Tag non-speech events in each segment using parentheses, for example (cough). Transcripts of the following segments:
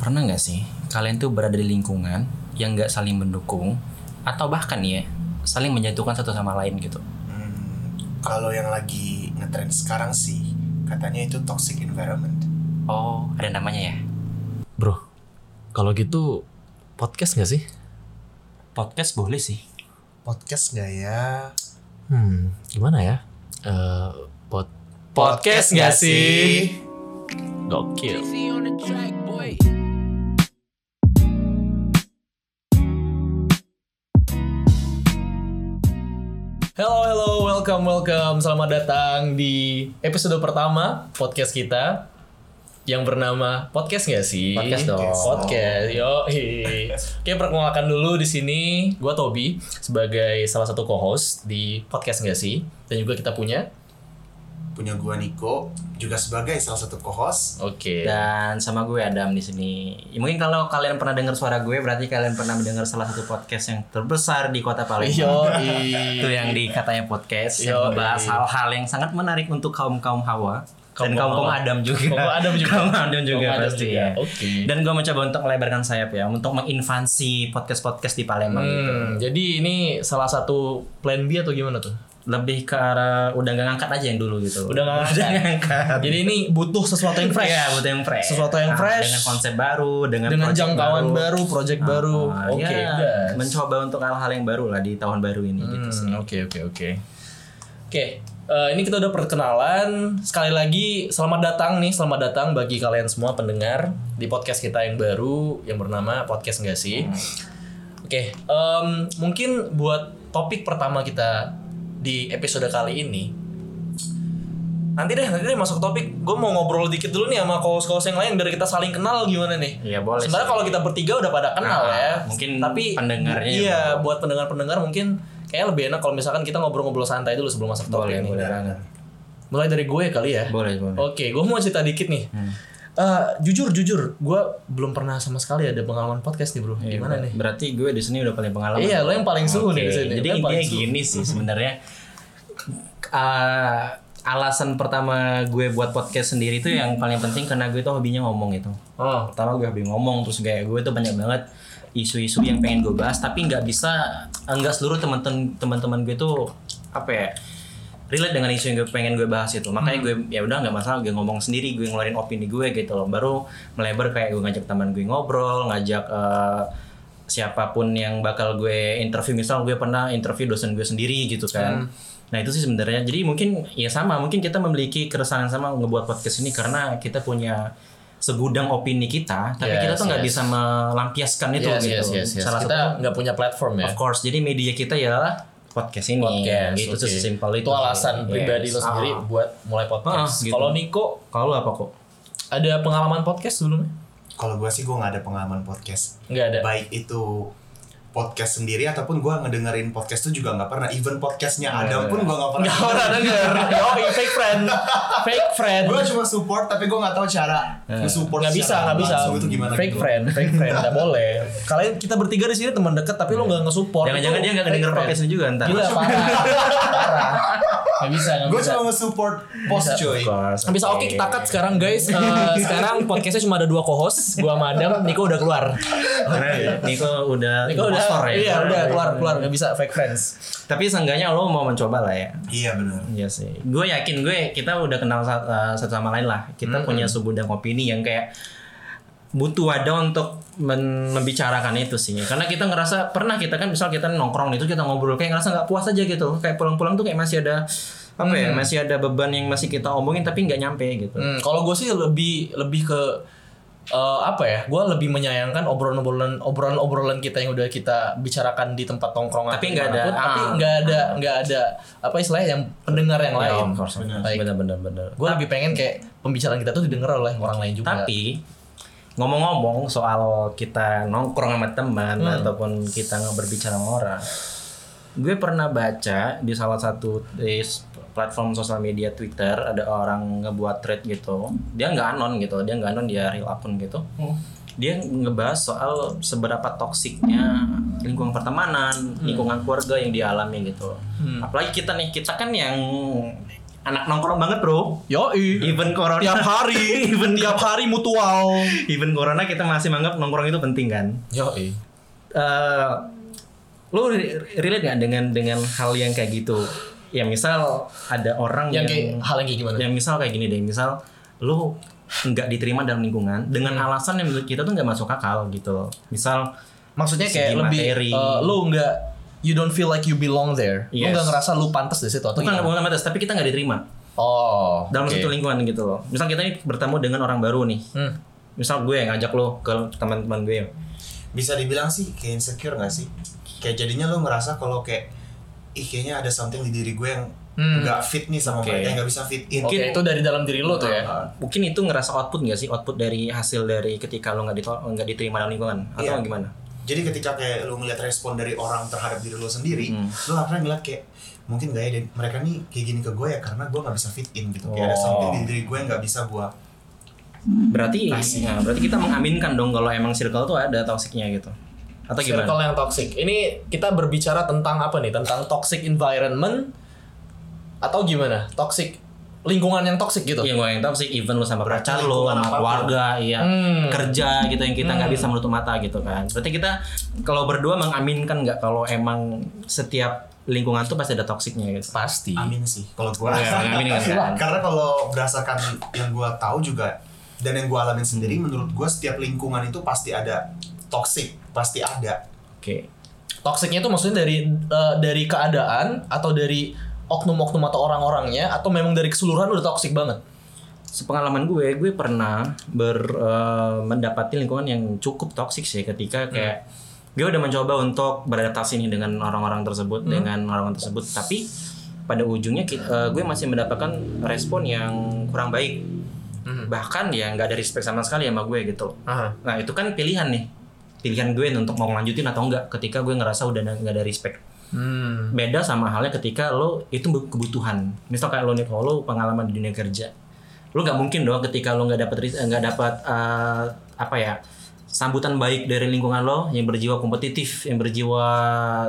Pernah nggak sih kalian tuh berada di lingkungan yang nggak saling mendukung atau bahkan ya saling menjatuhkan satu sama lain gitu? Hmm, kalau yang lagi ngetrend sekarang sih katanya itu toxic environment. Oh, ada namanya ya? Bro, kalau gitu podcast nggak sih? Podcast boleh sih. Podcast nggak ya? Hmm, gimana ya? Eh, pod Podcast nggak sih? Gokil. Hello, hello, welcome, welcome. Selamat datang di episode pertama podcast kita yang bernama podcast nggak sih? Podcast dong. Podcast, yo. Oke, perkenalkan dulu di sini. Gua Tobi sebagai salah satu co-host di podcast nggak sih? Dan juga kita punya. Punya gua Niko juga sebagai salah satu co-host. Oke. Dan sama gue Adam di sini. Ya, Mungkin kalau kalian pernah dengar suara gue, berarti kalian pernah mendengar salah satu podcast yang terbesar di kota Palembang. Yo, Itu yang di katanya podcast yang Yoi. membahas hal-hal yang sangat menarik untuk kaum kaum hawa dan Kaum kaum kaum Hawa. Adam juga. Kaum Adam juga. Kaum Adam juga Adam pasti juga. ya. Oke. Dan gue mencoba untuk melebarkan sayap ya, untuk menginvasi podcast podcast di Palembang gitu. Hmm, jadi ini salah satu plan B atau gimana tuh? Lebih ke arah udah gak ngangkat aja yang dulu gitu. Udah nggak Udah ada. nggak ngangkat. Jadi ini butuh sesuatu yang fresh. Iya, butuh yang fresh. Sesuatu yang Nah, fresh. dengan konsep baru, dengan dengan jangkauan baru, project baru. Ah, Oke, ya, gas. mencoba untuk hal-hal yang baru lah di tahun baru ini gitu sih. Hmm, Oke, oke, oke. Oke, eh, ini kita udah perkenalan. Sekali lagi selamat datang nih, selamat datang bagi kalian semua pendengar di podcast kita yang baru yang bernama podcast nggak sih. Oke, em, mungkin buat topik pertama kita di episode kali ini nanti deh nanti deh masuk topik gue mau ngobrol dikit dulu nih sama kawan-kawan yang lain biar kita saling kenal gimana nih Iya boleh. Sebenarnya kalau kita bertiga udah pada kenal Nah, ya. mungkin tapi pendengarnya Iya, juga. buat pendengar-pendengar mungkin kayak lebih enak kalau misalkan kita ngobrol-ngobrol santai dulu sebelum masuk ke topik boleh, nih. boleh. Mulai dari gue kali ya. Boleh, boleh. Oke, gue mau cerita dikit nih. Hmm. Eh, jujur jujur, gue belum pernah sama sekali ada pengalaman podcast nih bro. Iya, Gimana nih? Berarti gue di sini udah paling pengalaman. Iya, lo yang paling suhu nih di sini. Jadi intinya gini sih (laughs) sebenarnya. eh, alasan pertama gue buat podcast sendiri itu yang paling penting karena gue tuh hobinya ngomong gitu. Oh, Pertama gue hobi ngomong terus kayak gue tuh banyak banget isu-isu yang pengen gue bahas tapi nggak bisa enggak seluruh teman-teman teman-teman gue tuh apa ya relate dengan isu yang gue pengen gue bahas itu. Makanya gue ya udah nggak masalah gue ngomong sendiri gue ngeluarin opini gue gitu loh. Baru melebar kayak gue ngajak teman gue ngobrol ngajak eh, siapa pun yang bakal gue interview. Misal gue pernah interview dosen gue sendiri gitu kan. Nah itu sih sebenarnya. Jadi mungkin ya sama mungkin kita memiliki keresahan yang sama ngebuat podcast ini karena kita punya segudang opini kita tapi Yes, kita tuh nggak yes. bisa melampiaskan itu yes, gitu. yes, yes, yes. salah kita satu nggak punya platform ya. of course. Jadi media kita ya podcast ini Podcast, gitu oke. sesimpel itu Itu alasan sih. pribadi Yes. lo sendiri Ah. buat mulai podcast. Ah, gitu. Kalau Niko kalau apa kok ada pengalaman podcast sebelumnya? Kalau gua sih gua nggak ada pengalaman podcast. Nggak ada. Baik itu podcast sendiri ataupun gua ngedengerin podcast tuh juga nggak pernah. Even podcastnya Adam pun gua nggak pernah. Nggak pernah denger. Yoi, fake friend. Fake friend. Gua cuma support tapi gua nggak tahu cara support. Nggak bisa, nggak bisa. Itu gimana? Fake gitu. friend, fake friend, nggak boleh. Kalian kita bertiga di sini teman dekat, tapi lo nggak nge-support. jangan-jangan Itu dia nggak denger friend. podcast ini juga ntar Gila, parah. parah. (laughs) Nggak bisa, nggak Gua bisa. cuma nge-support post cuy. Nggak bisa oke kita cut sekarang guys. Eh, sekarang podcastnya cuma ada dua co-host, gua sama Adam, Niko udah keluar. Niko udah Niko udah, impostor ya iya udah keluar keluar nggak bisa fake friends. tapi seenggaknya lo mau mencoba lah ya Iya benar. Iya sih. Gue yakin gue kita udah kenal uh, satu sama lain lah. Kita punya segudang opini yang kayak butuh wadah untuk men- membicarakan itu sih. Karena kita ngerasa pernah kita kan misal kita nongkrong itu kita ngobrol kayak ngerasa nggak puas aja gitu. Kayak pulang-pulang tuh kayak masih ada apa ya? Masih ada beban yang masih kita omongin tapi nggak nyampe gitu. Hmm, kalau gue sih lebih lebih ke eh, apa ya? Gue lebih menyayangkan obrolan-obrolan obrolan-obrolan kita yang udah kita bicarakan di tempat tongkrongan. Tapi nggak ada- tapi ah. nggak ada nggak ada apa istilahnya yang pendengar yang Ya, lain. Bener-bener bener. Gue lebih pengen kayak pembicaraan kita tuh didengar oleh orang lain juga. Tapi ngomong-ngomong soal kita nongkrong sama teman ataupun kita nggak berbicara sama orang, gue pernah baca di salah satu di platform sosial media Twitter ada orang ngebuat thread gitu, dia nggak anon gitu, dia nggak anon dia real akun gitu. Dia ngebahas soal seberapa toksiknya lingkungan pertemanan, lingkungan keluarga yang dialami gitu. Apalagi kita nih, kita kan yang anak nongkrong banget bro. Yoi. Even corona. tiap hari, (laughs) even tiap hari mutual. even corona kita masih menganggap nongkrong itu penting kan. Yoi. eh lu re- relate nggak dengan dengan hal yang kayak gitu? Ya misal ada orang Yang yang, kayak hal yang kayak gimana? yang misal kayak gini deh, misal lu nggak diterima dalam lingkungan dengan Hmm. alasan yang menurut kita tuh nggak masuk akal gitu. Misal Maksudnya kayak Segi lebih materi. eh, lu nggak you don't feel like you belong there. Lu Yes. nggak ngerasa lu pantas di situ atau bukan bukan batas, tapi kita nggak diterima Oh. dalam oke. satu lingkungan gitu loh. Misal kita ini bertemu dengan orang baru nih. Hmm. Misal gue yang ngajak lo ke teman-teman gue. bisa dibilang sih kayak insecure gak sih kayak jadinya lo ngerasa kalau kayak ih kayaknya ada something di diri gue yang Hmm. nggak fit nih sama Oke. mereka yang nggak bisa fit in Oke, itu dari dalam diri lu tuh ya. Uh, Mungkin itu ngerasa output nggak sih? Output dari hasil dari ketika lo nggak ditol- nggak diterima dalam lingkungan atau Iya. gimana? jadi ketika kayak lo ngeliat respon dari orang terhadap diri lo sendiri Hmm. lo akhirnya ngeliat kayak mungkin gak ya dan mereka nih kayak gini ke gue ya karena gue nggak bisa fit in gitu kayak ada Oh. something di diri gue yang nggak bisa gue Berarti ya, berarti kita mengaminkan dong kalau emang circle tuh ada toksiknya gitu. Atau gimana? Circle yang toxic. Ini kita berbicara tentang apa nih? Tentang toxic environment atau gimana? Toxic lingkungan yang toxic gitu. Yang gue yang toxic even lo sama Berarti pacar lo, lingkungan sama keluarga, iya, Hmm. kerja gitu yang kita nggak bisa menutup mata gitu kan. Berarti kita kalau berdua mengaminkan nggak kalau emang setiap lingkungan tuh pasti ada toksiknya gitu. Pasti. amin sih kalau gue Ya, mengaminkan kan. (laughs) karena kalau berdasarkan yang gue tahu juga dan yang gue alamin sendiri Hmm. menurut gue setiap lingkungan itu pasti ada toxic pasti ada Oke. Toxicnya itu maksudnya dari eh, dari keadaan atau dari oknum-oknum atau orang-orangnya atau memang dari keseluruhan udah toxic banget. sepengalaman gue, gue pernah ber eh, mendapati lingkungan yang cukup toksik sih ketika kayak gue udah mencoba untuk beradaptasi nih dengan orang-orang tersebut, dengan orang-orang tersebut, tapi pada ujungnya ki- eh, gue masih mendapatkan respon yang kurang baik, bahkan ya nggak ada respect sama sekali sama gue gitu. Aha. Nah itu kan pilihan nih, pilihan gue untuk mau ngelanjutin atau enggak ketika gue ngerasa udah nggak ada respect. Hmm. Beda sama halnya ketika lo itu kebutuhan. Misal kayak lo nih kalau lo pengalaman di dunia kerja, lo nggak mungkin dong ketika lo nggak dapat ris- nggak dapat eh, apa ya sambutan baik dari lingkungan lo yang berjiwa kompetitif, yang berjiwa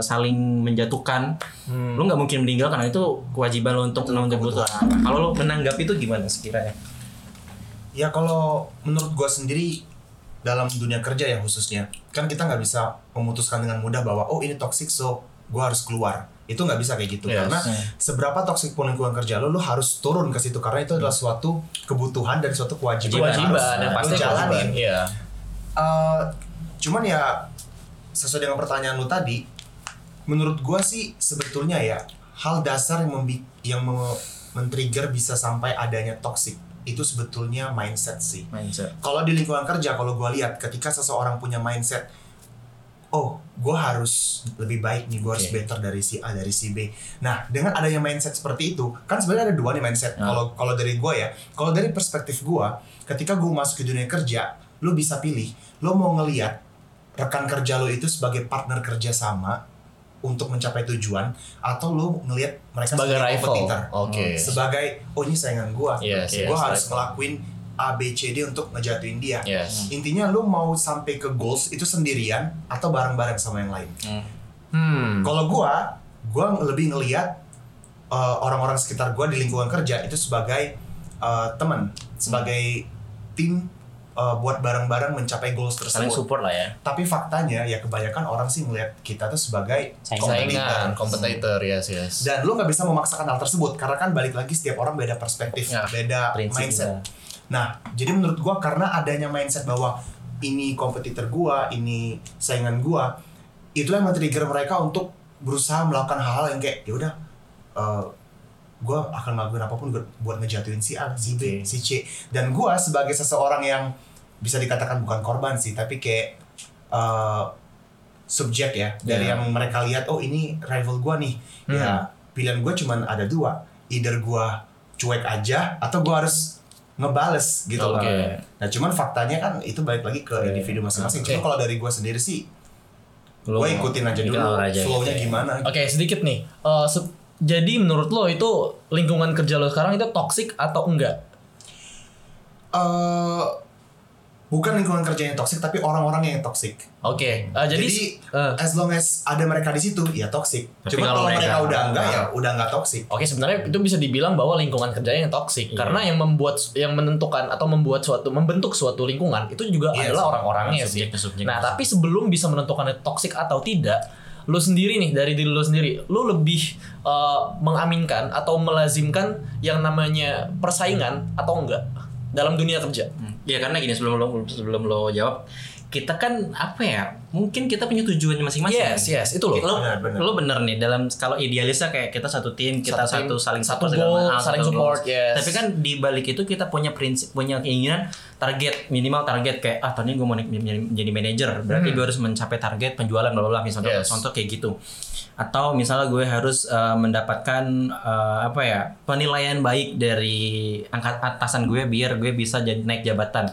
saling menjatuhkan, lo nggak mungkin meninggal karena itu kewajiban lo untuk menanggung kebutuhan. Kalau lo menanggapi itu gimana sekiranya? ya kalau menurut gue sendiri dalam dunia kerja ya khususnya kan kita nggak bisa memutuskan dengan mudah bahwa oh ini toxic so gue harus keluar itu nggak bisa kayak gitu Yes. karena seberapa toxic pun lingkungan kerja lo lo harus turun ke situ karena itu adalah suatu kebutuhan dan suatu kewajiban, yang harus Kewajiban yang lo pasti jalanin. kewajiban. Iya. Eh, cuman ya sesuai dengan pertanyaan lu tadi, menurut gua sih sebetulnya ya hal dasar yang membi yang me- men-trigger bisa sampai adanya toxic itu sebetulnya mindset sih. Mindset. Kalau di lingkungan kerja, kalau gua lihat ketika seseorang punya mindset, oh, gua harus lebih baik nih, gua harus Oke. better dari si A dari si B. Nah, dengan adanya mindset seperti itu, kan sebenarnya ada dua nih mindset. Kalau kalau dari gua ya, kalau dari perspektif gua, ketika gua masuk ke dunia kerja, lu bisa pilih, lu mau ngelihat rekan kerja lo itu sebagai partner kerja sama untuk mencapai tujuan, atau lu ngelihat mereka Sebagai rival. kompetitor. Oke. Sebagai, oh ini saingan gua, Yes, gua yes, harus rival. ngelakuin A, B, C, D untuk ngejatuhin dia. Yes. Intinya lu mau sampai ke goals itu sendirian atau bareng-bareng sama yang lain. Hmm. Kalau gua, gua lebih ngelihat uh, orang-orang sekitar gua di lingkungan kerja itu sebagai uh, teman, sebagai tim uh, buat bareng-bareng mencapai goals Saling tersebut. support lah ya. Tapi faktanya ya kebanyakan orang sih melihat kita tuh sebagai Saingan. Kompetitor, yes, yes. Dan lu nggak bisa memaksakan hal tersebut karena kan balik lagi setiap orang beda perspektif, Ya, beda mindset. juga. Nah, jadi menurut gua karena adanya mindset bahwa ini kompetitor gua, ini saingan gua, itulah yang men-trigger mereka untuk berusaha melakukan hal-hal yang kayak ya udah eh, gua akan ngelakuin apa pun buat- ngejatuhin si A, si B, si C. Dan gua sebagai seseorang yang bisa dikatakan bukan korban sih, tapi kayak eh, subjek ya dari Ya. yang mereka lihat oh ini rival gua nih. Ya, pilihan gua cuman ada dua. Either gua cuek aja atau gua harus ngebales gitu loh. Oke. Nah, cuman faktanya kan itu balik lagi ke Oke. individu masing-masing. Oke. Cuma kalau dari gua sendiri sih gue ikutin aja dulu aja flow-nya gitu ya. gimana. Oke, sedikit nih. Se- jadi menurut lo itu lingkungan kerja lo sekarang itu toxic atau enggak? eh bukan lingkungan kerja yang toksik tapi orang-orang yang toksik. Oke, eh, jadi, Jadi, eh, as long as ada mereka di situ ya toksik. Cuma kalau mereka, mereka udah enggak ya udah enggak toksik. Oke sebenarnya itu bisa dibilang bahwa lingkungan kerjanya yang toksik Iya. karena yang membuat yang menentukan atau membuat suatu membentuk suatu lingkungan itu juga Iya, adalah orang-orangnya sih. Subjektif, subjektif. Nah tapi sebelum bisa menentukan itu toksik atau tidak, lu sendiri nih dari diri lu sendiri, lu lebih eh, mengaminkan atau melazimkan yang namanya persaingan atau enggak dalam dunia kerja? Ya karena gini sebelum lo sebelum lo jawab, kita kan apa ya? Mungkin kita punya tujuan masing-masing. Yes yes itu loh. Lo, Benar, benar. lo bener nih dalam kalau idealisnya kayak kita satu tim, kita Satu tim, satu, saling satu goal, saling satu support, goals. yes. Tapi kan di balik itu kita punya prinsip, punya keinginan target minimal target kayak ah tahun ini gue mau menjadi manajer, berarti gue harus mencapai target penjualan bla bla bla misalnya Hmm. Yes. contoh kayak gitu. Atau misalnya gue harus eh, mendapatkan eh, apa ya penilaian baik dari angkat atasan gue biar gue bisa jadi naik jabatan.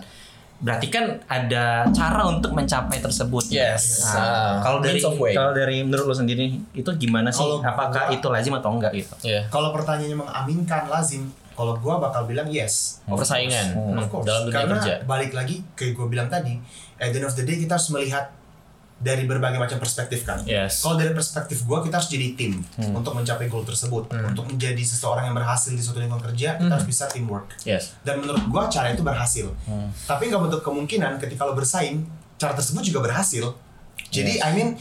Berarti kan ada cara untuk mencapai tersebut. Yes. Nah, Ah, kalau dari kalau dari menurut lo sendiri itu gimana sih? Kalau Apakah gua- itu lazim atau enggak gitu? Iya. Kalau pertanyaannya mengaminkan lazim, kalau gua bakal bilang yes. Persaingan Of hmm, course. dalam dunia Karena kerja. balik lagi kayak gue bilang tadi, at the end of the day kita harus melihat dari berbagai macam perspektif kan. Yes. Kalau dari perspektif gue kita harus jadi tim untuk mencapai goal tersebut, untuk menjadi seseorang yang berhasil di suatu lingkungan kerja kita harus bisa teamwork. Yes. Dan menurut gue cara itu berhasil. Tapi nggak bentuk kemungkinan ketika lo bersaing, cara tersebut juga berhasil. Jadi I mean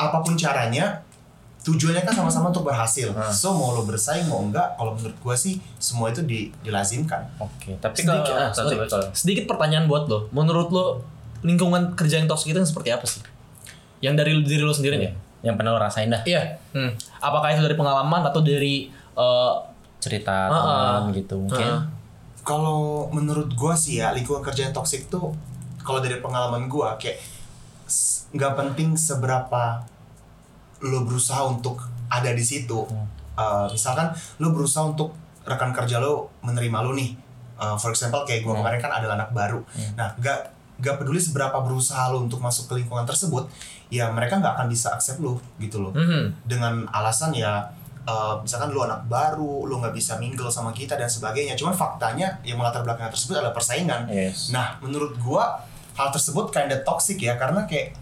apa pun caranya tujuannya kan sama-sama untuk berhasil. So mau lo bersaing mau enggak, kalau menurut gue sih semua itu di, dilazimkan. Oke, tapi sedikit, kalau ah, sorry. sedikit pertanyaan buat lo. Menurut lo lingkungan kerja yang toksik itu yang seperti apa sih? Yang dari diri lo sendiri nih? yang pernah lo rasain dah Iya. Hmm. Apakah itu dari pengalaman atau dari eh, cerita Ah, teman gitu mungkin. ah. Kalau menurut gua sih ya lingkungan kerja yang toksik tuh kalau dari pengalaman gua kayak nggak penting seberapa lo berusaha untuk ada di situ. Uh, misalkan lo berusaha untuk rekan kerja lo menerima lo nih. Uh, for example kayak gua kemarin kan adalah anak baru. Nah, nggak nggak peduli seberapa berusaha lo untuk masuk ke lingkungan tersebut, ya mereka nggak akan bisa accept lo gitu loh Mhm. dengan alasan ya uh, misalkan lu anak baru, lu nggak bisa mingle sama kita dan sebagainya. Cuman faktanya yang melatar belakangnya tersebut adalah persaingan. Yes. Nah, menurut gua hal tersebut kinda toxic ya karena kayak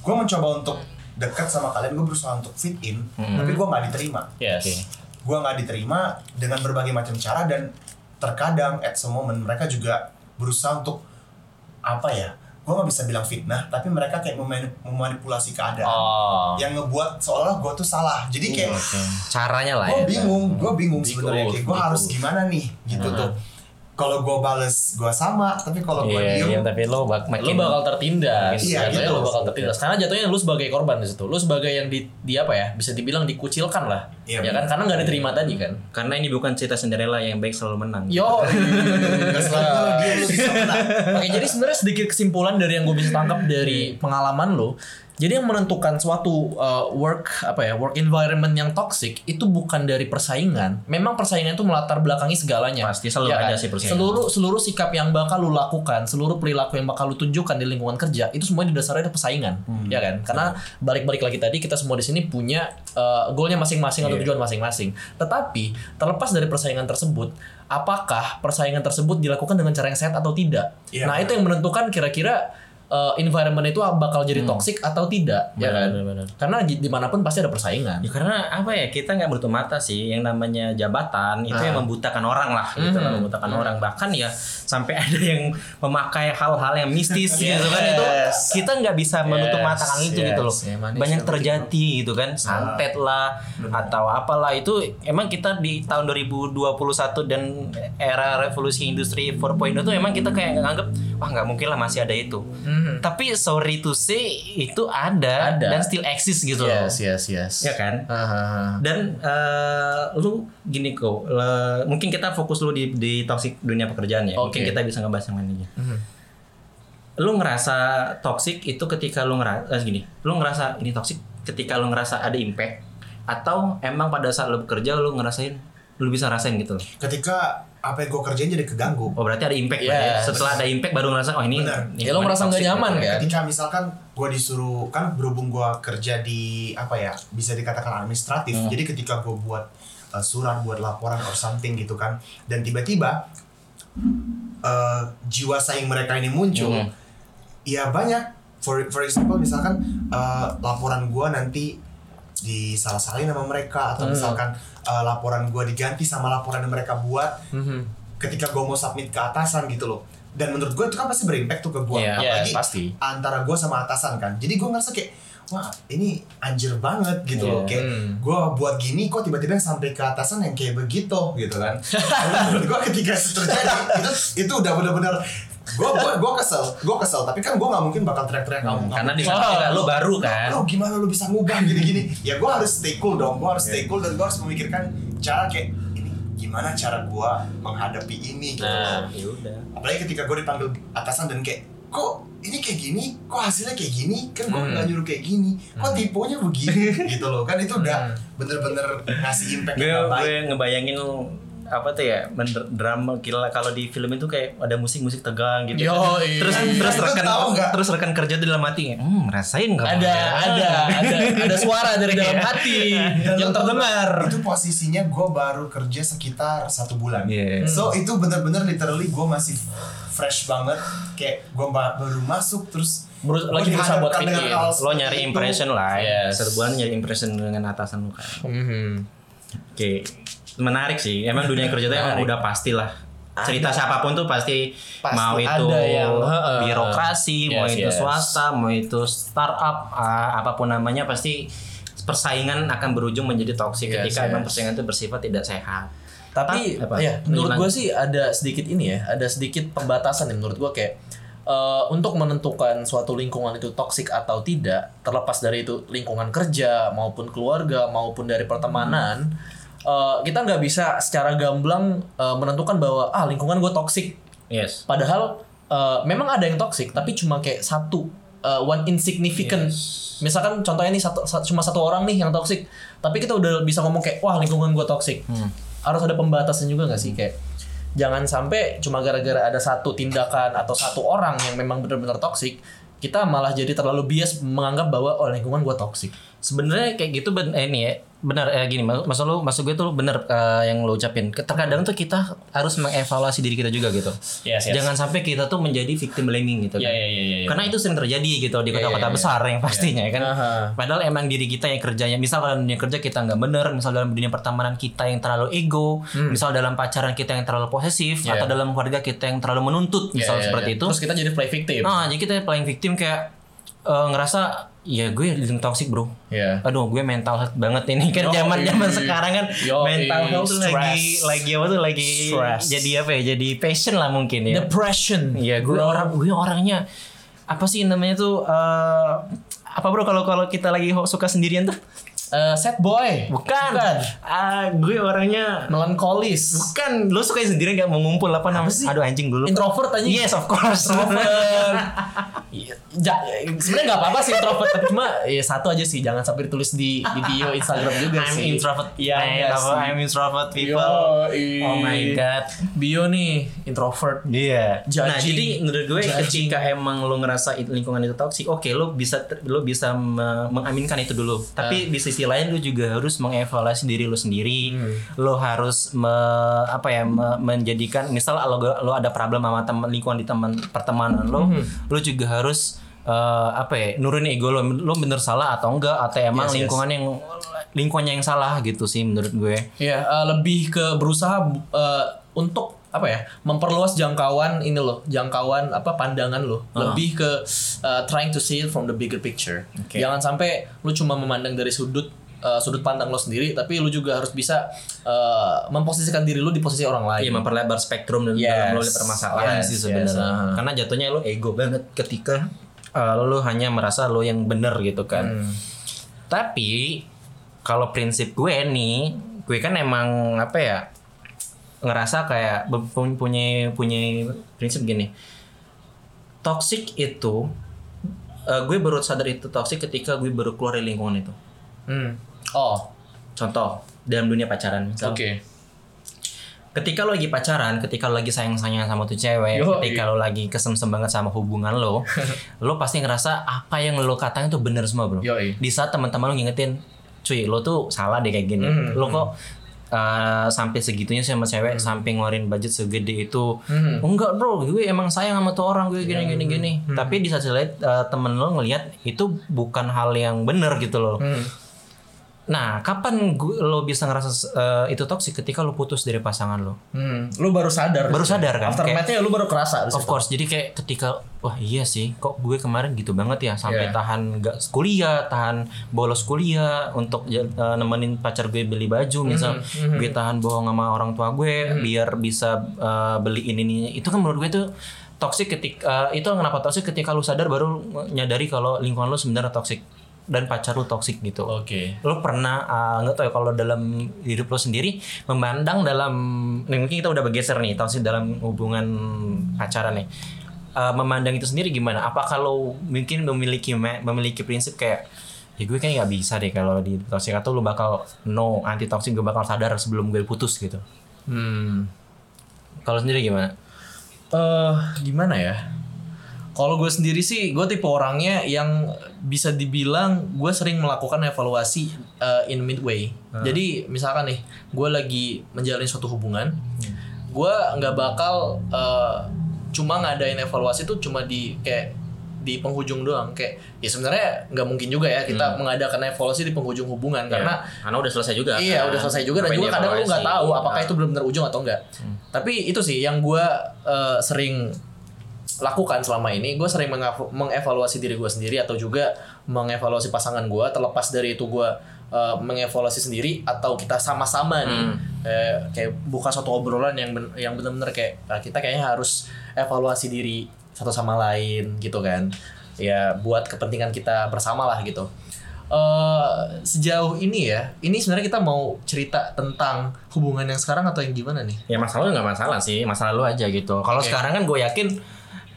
gua mencoba untuk dekat sama kalian, gua berusaha untuk fit in, tapi gua nggak diterima. Yes. Oke. Gua nggak diterima dengan berbagai macam cara dan terkadang at some moment mereka juga berusaha untuk apa ya? Gua nggak bisa bilang fitnah, tapi mereka kayak memani- memanipulasi keadaan Oh. yang ngebuat seolah gue tuh salah. Jadi kayak Oke. Caranya lah gue ya. bingung, gue bingung sebenarnya kayak gue harus gimana nih gitu Hmm. tuh. Kalau gue bales gue sama, tapi kalau gue Iya, diem, iya, tapi lo bak Lo makin bakal tertindas. Iya, gitu. lo bakal tertindas. Karena jatuhnya lo sebagai korban di situ. Lo sebagai yang di, di apa ya? Bisa dibilang dikucilkan lah. Iya, ya kan? Karena nggak diterima tadi kan. karena ini bukan cerita Cinderella yang baik selalu menang. Yo. (laughs) Selalu menang. Oke, jadi sebenarnya sedikit kesimpulan dari yang gue bisa tangkap dari pengalaman lo. Jadi yang menentukan suatu uh, work apa ya work environment yang toxic itu bukan dari persaingan. Memang persaingan itu melatar belakangi segalanya. Pasti selalu Ya ada kan? sih persaingan. Seluruh seluruh sikap yang bakal lu lakukan, seluruh perilaku yang bakal lu tunjukkan di lingkungan kerja itu semua didasari dari persaingan, Hmm. ya kan? Karena balik-balik lagi tadi kita semua di sini punya uh, goalnya masing-masing atau Iya. tujuan masing-masing. Tetapi terlepas dari persaingan tersebut, apakah persaingan tersebut dilakukan dengan cara yang sehat atau tidak? Iya, nah itu yang menentukan kira-kira uh, environment itu bakal jadi toxic atau tidak, ya kan? Hmm. Benar, benar. Karena di- di mana pun pasti ada persaingan. Ya karena apa ya kita nggak menutup mata sih yang namanya jabatan itu Ah. yang membutakan orang lah gitu lah Mhm. membutakan orang bahkan ya sampai (laughs) ada yang memakai hal-hal yang mistis gitu kan. Itu Yes. kita nggak bisa menutup Yes, mata kan itu yes. gitu loh. Manis banyak terjadi gitu kan. Santet lah atau apalah. Itu emang kita di tahun 2021 dan era revolusi industri 4.0 itu emang kita kayak nganggep wah nggak mungkin lah masih ada itu. Mhm. tapi sorry to say itu ada, Ada. dan still exist gitu loh. Yes, yes, yes. ya kan? Hahaha. dan eh, lu gini kok le- mungkin kita fokus lu di di toxic dunia pekerjaan ya mungkin kita bisa ngebahas yang lain aja Mhm. lu ngerasa toxic itu ketika lu ngerasa gini lu ngerasa ini toxic ketika lu ngerasa ada impact atau emang pada saat lu bekerja lu ngerasain lu bisa rasain gitu loh Ketika apa yang gue kerjain jadi keganggu. oh berarti ada impact berarti ya. Setelah ada impact baru ngerasa oh ini Bener. ini Ya, lo ngerasa nggak toxic nyaman, gitu. kan? Ketika misalkan gue disuruh kan berhubung gue kerja di apa ya bisa dikatakan administratif. Jadi ketika gue buat uh, surat, buat laporan or something gitu kan, dan tiba-tiba eh, jiwa saing mereka ini muncul, Hmm. ya banyak. For for example misalkan eh, laporan gua nanti disalah-salahin sama mereka atau Hmm. misalkan eh, laporan gua diganti sama laporan yang mereka buat Mhm. ketika gue mau submit ke atasan gitu loh dan menurut gue itu kan pasti berimpact tuh ke gue iya, apalagi pasti. antara gue sama atasan kan jadi gue ngerasa kayak wah ini anjir banget gitu loh. Iya. kayak Hmm. gue buat gini kok tiba-tiba sampai ke atasan yang kayak begitu gitu kan. (laughs) Menurut gue ketika itu terjadi itu itu udah bener-bener gue gue gue kesel gue kesel. Tapi kan gue nggak mungkin bakal teriak-teriak kamu. Hmm, karena di sana lo baru kan. lo gimana lo bisa ngubah gini-gini? Ya gue harus stay cool dong. Gue harus stay cool dan gue harus memikirkan cara kayak ini gimana cara gue menghadapi ini? Gitu. Nah, ya apalagi ketika gue dipanggil atasan dan kayak kok ini kayak gini? Kok hasilnya kayak gini? Kan gue Hmm. nggak nyuruh kayak gini. Kok tipenya begini? (laughs) Gitu loh. Kan itu udah Hmm. bener-bener ngasih impact gue yang nggak gue baik. ngebayangin apa tuh ya drama gila kalau di film itu kayak ada musik-musik tegang gitu. Yo, terus iya. terus rekan terus rekan kerja di dalam hati hmm rasain nggak ada ada ada ada suara dari dalam hati (laughs) Dan yang terdengar. Itu posisinya gue baru kerja sekitar satu bulan. Iya. so itu bener-bener literally gue masih fresh banget kayak gue baru masuk terus Berus- lagi berusaha buat hal lo nyari itu. impression lah Yes. satu bulan nyari impression dengan atasan lo kan Mhm. oke menarik sih emang dunia kerja itu emang udah pastilah cerita siapa pun tuh pasti, Pasti mau itu ada yang, heeh. birokrasi mau Yes, itu yes. swasta mau itu startup ah, apa pun namanya pasti persaingan akan berujung menjadi toksik Yes, ketika emang yes. persaingan itu bersifat tidak sehat Tapi Apa? ya menurut gue sih ada sedikit ini ya, ada sedikit pembatasan ya menurut gue kayak eh, untuk menentukan suatu lingkungan itu toksik atau tidak, terlepas dari itu lingkungan kerja maupun keluarga maupun dari pertemanan, eh, kita nggak bisa secara gamblang eh, menentukan bahwa ah lingkungan gue toksik. yes Padahal eh, memang ada yang toksik, tapi cuma kayak satu, eh, one insignificant. Misalkan contohnya nih satu, sa- cuma satu orang nih yang toksik, tapi kita udah bisa ngomong kayak wah lingkungan gue toksik. Harus ada pembatasan juga nggak sih kayak jangan sampai cuma gara-gara ada satu tindakan atau satu orang yang memang benar-benar toksik, kita malah jadi terlalu bias menganggap bahwa oh lingkungan gue toksik. sebenarnya kayak gitu ben eh, ini ya benar eh, gini mas maksud lu maksud gue tuh benar eh, yang lo ucapin terkadang tuh kita harus mengevaluasi diri kita juga gitu Yes, yes. jangan sampai kita tuh menjadi victim blaming gitu Iya, kan iya, iya, iya, iya. karena itu sering terjadi gitu di Iya, kota-kota iya, iya. besar yang pastinya ya kan Aha. padahal emang diri kita yang kerjanya misal dalam dunia kerja kita nggak bener misal dalam dunia pertemanan kita yang terlalu ego misal dalam pacaran kita yang terlalu posesif Hmm. Iya. atau dalam keluarga kita yang terlalu menuntut misal iya, seperti iya. itu Terus kita jadi play victim. nah jadi kita paling victim kayak eh, ngerasa ya gue link toxic bro Iya. aduh gue mental health banget ini kan zaman zaman sekarang kan Yoi, mental health tuh lagi lagi apa tuh lagi Stress. jadi apa ya jadi passion lah mungkin ya Depression. Iya, gue orang gue orangnya apa sih namanya tuh eh, apa bro kalau kalau kita lagi suka sendirian tuh? Eh, sad boy. Bukan. Bukan. Ah, gue orangnya Melankolis. bukan. Lu suka sendirian gak mau ngumpul apa namanya? sih? Aduh anjing dulu. Introvert aja. Yes, of course. Introvert. (laughs) Iya, ja- sebenarnya nggak apa-apa sih introvert tapi cuma ya satu aja sih jangan sampai ditulis di di bio Instagram juga I'm sih. introvert. Iya, Man, iya apa, sih. I'm introvert people. Yoi. Oh my god. Bio nih introvert. Iya. Nah, Judging. jadi menurut gue Judging. ketika emang lo ngerasa lingkungan itu toksik, oke lo bisa lo bisa me- mengaminkan itu dulu. Tapi Ah. di sisi lain lo juga harus mengevaluasi diri lo sendiri. Hmm. Lo harus me- apa ya me- menjadikan misal lo lo ada problem sama teman lingkungan di teman pertemanan lo, Hmm. lo juga harus eh, apa ya nurunin ego lo lo bener salah atau enggak atau emang Yes, yes. lingkungan yang lingkungannya yang salah gitu sih menurut gue. Ya eh, lebih ke berusaha eh, untuk apa ya memperluas jangkauan ini loh jangkauan apa pandangan lo lebih ke eh, trying to see it from the bigger picture Oke. jangan sampai lu cuma memandang dari sudut eh, sudut pandang lo sendiri tapi lu juga harus bisa eh, memposisikan diri lu di posisi orang lain Iya memperlebar spektrum dan Yes. dalam lo permasalahan Yes, sih yes, sebenarnya. aha. Karena jatuhnya lo ego banget ketika uh, lo hanya merasa lo yang bener gitu kan. Hmm. Tapi kalau prinsip gue nih, gue kan emang apa ya ngerasa kayak punya punya prinsip gini. Toxic itu uh, gue baru sadar itu toxic ketika gue baru keluar dari lingkungan itu. Hmm. Oh Contoh dalam dunia pacaran. misal. oke ketika lo lagi pacaran, ketika lo lagi sayang-sayang sama tuh cewek, Yoi. ketika lo lagi kesem-sem banget sama hubungan lo, (laughs) lo pasti ngerasa apa yang lo katain tuh bener semua bro. Yoi. Di saat teman-teman lo ngingetin, cuy lo tuh salah deh kayak gini, Mhm, lo kok eh, sampai segitunya sih sama cewek sampai ngeluarin budget segede itu Hmm. enggak bro gue emang sayang sama tuh orang gue gini gini gini Hmm. tapi di satu lain eh, temen lo ngelihat itu bukan hal yang bener gitu loh Hmm. Nah kapan gue, lo bisa ngerasa eh, itu toksik ketika lo putus dari pasangan lo Hmm, lu baru sadar. Baru sadar kan, Aftermath-nya lu baru kerasa. Of situ. course, jadi kayak ketika wah iya sih, kok gue kemarin gitu banget ya sampai Iya. tahan nggak kuliah, tahan bolos kuliah untuk eh, nemenin pacar gue beli baju, misal Mhm, gue tahan bohong sama orang tua gue biar bisa eh, beli ini ini. Itu kan menurut gue tuh toxic ketika eh, itu kenapa toxic ketika lu sadar baru nyadari kalau lingkungan lu sebenarnya toxic dan pacar lu toxic gitu. Oke. Lo pernah uh, nggak tahu ya kalau dalam hidup lo sendiri memandang dalam nih, mungkin kita udah bergeser nih toxic dalam hubungan pacaran nih Uh, memandang itu sendiri gimana? Apa kalau mungkin memiliki memiliki prinsip kayak ya gue kayak nggak bisa deh kalau di toxic atau lu bakal no anti toxic gue bakal sadar sebelum gue putus gitu. Hmm. Kalau sendiri gimana? eh gimana ya? Kalau gue sendiri sih, gue tipe orangnya yang bisa dibilang gue sering melakukan evaluasi uh, in midway. Jadi misalkan nih, gue lagi menjalin suatu hubungan, gue nggak bakal uh, cuma ngadain evaluasi tuh cuma di kayak di penghujung doang kayak ya sebenarnya nggak mungkin juga ya kita mengadakan evaluasi di penghujung hubungan karena karena udah selesai juga. Iya kan? udah selesai juga dan Apa juga kadang lu nggak tahu apakah Nah. itu benar-benar ujung atau enggak. Tapi itu sih yang gue eh, sering lakukan selama ini. Gue sering mengev- mengevaluasi diri gue sendiri atau juga mengevaluasi pasangan gue. Terlepas dari itu gue eh, mengevaluasi sendiri atau kita sama-sama nih eh, kayak buka suatu obrolan yang ben- yang benar-benar kayak ah, kita kayaknya harus evaluasi diri satu sama lain gitu kan. Ya buat kepentingan kita bersama lah gitu eh sejauh ini ya, ini sebenarnya kita mau cerita tentang hubungan yang sekarang atau yang gimana nih? Ya masalah nggak masalah sih, masalah lu aja gitu. Kalau Oke. sekarang kan gue yakin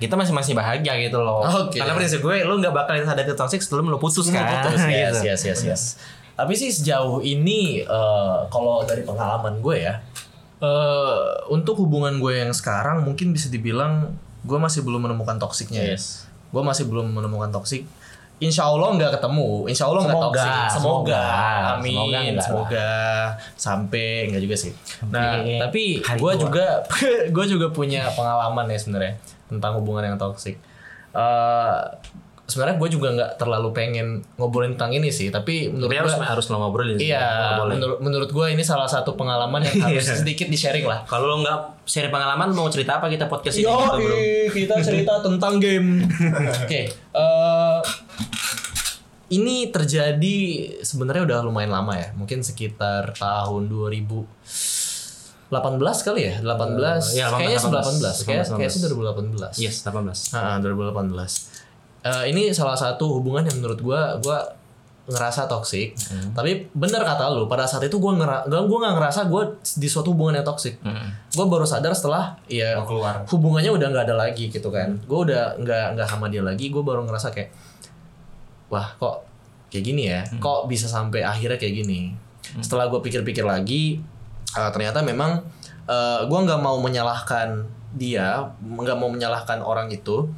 kita masih masih bahagia gitu loh. Oke. Karena prinsip gue lu nggak bakal sadar toxic sebelum lu putus kan. putus, yes, Gitu. yes, yes, yes. Tapi sih sejauh ini eh, kalau dari pengalaman gue ya, eh untuk hubungan gue yang sekarang mungkin bisa dibilang gue masih belum menemukan toksiknya ya. Yes. Gue masih belum menemukan toksik. Insya Allah nggak ketemu. Insya Allah nggak Semoga, toksik. Semoga. semoga. Amin. Semoga Semoga, enggak sampai nggak juga sih. Nah, Sampai tapi gue juga (laughs) gue juga punya pengalaman ya sebenarnya tentang hubungan yang toksik. Eh sebenarnya gue juga nggak terlalu pengen ngobrolin tentang ini sih, tapi menurut Tapi harus gue harus lo ngobrolin. Iya, menurut menurut gue ini salah satu pengalaman yang (laughs) harus Iya. sedikit di sharing lah. Kalau lo nggak share pengalaman mau cerita apa kita podcast ini gitu, bro. kita cerita (laughs) tentang game. Oke, eh, ini terjadi sebenarnya udah lumayan lama ya, mungkin sekitar tahun 2018 kali ya, 18. iya, 18, kayaknya 18. 18, kayak sih 2018. Yes, 18. Ah, 2018. Eh, ini salah satu hubungan yang menurut gua gua ngerasa toksik. Tapi bener kata lu, pada saat itu gua ngera gua gua nggak ngerasa gua di suatu hubungan yang toksik. Mm. Gue baru sadar setelah ya Mau keluar. hubungannya udah nggak ada lagi gitu kan. Gue udah nggak nggak sama dia lagi. Gue baru ngerasa kayak wah kok kayak gini ya. Kok bisa sampai akhirnya kayak gini. Setelah gue pikir-pikir lagi, eh, ternyata memang gue nggak mau menyalahkan dia, nggak mau menyalahkan orang itu.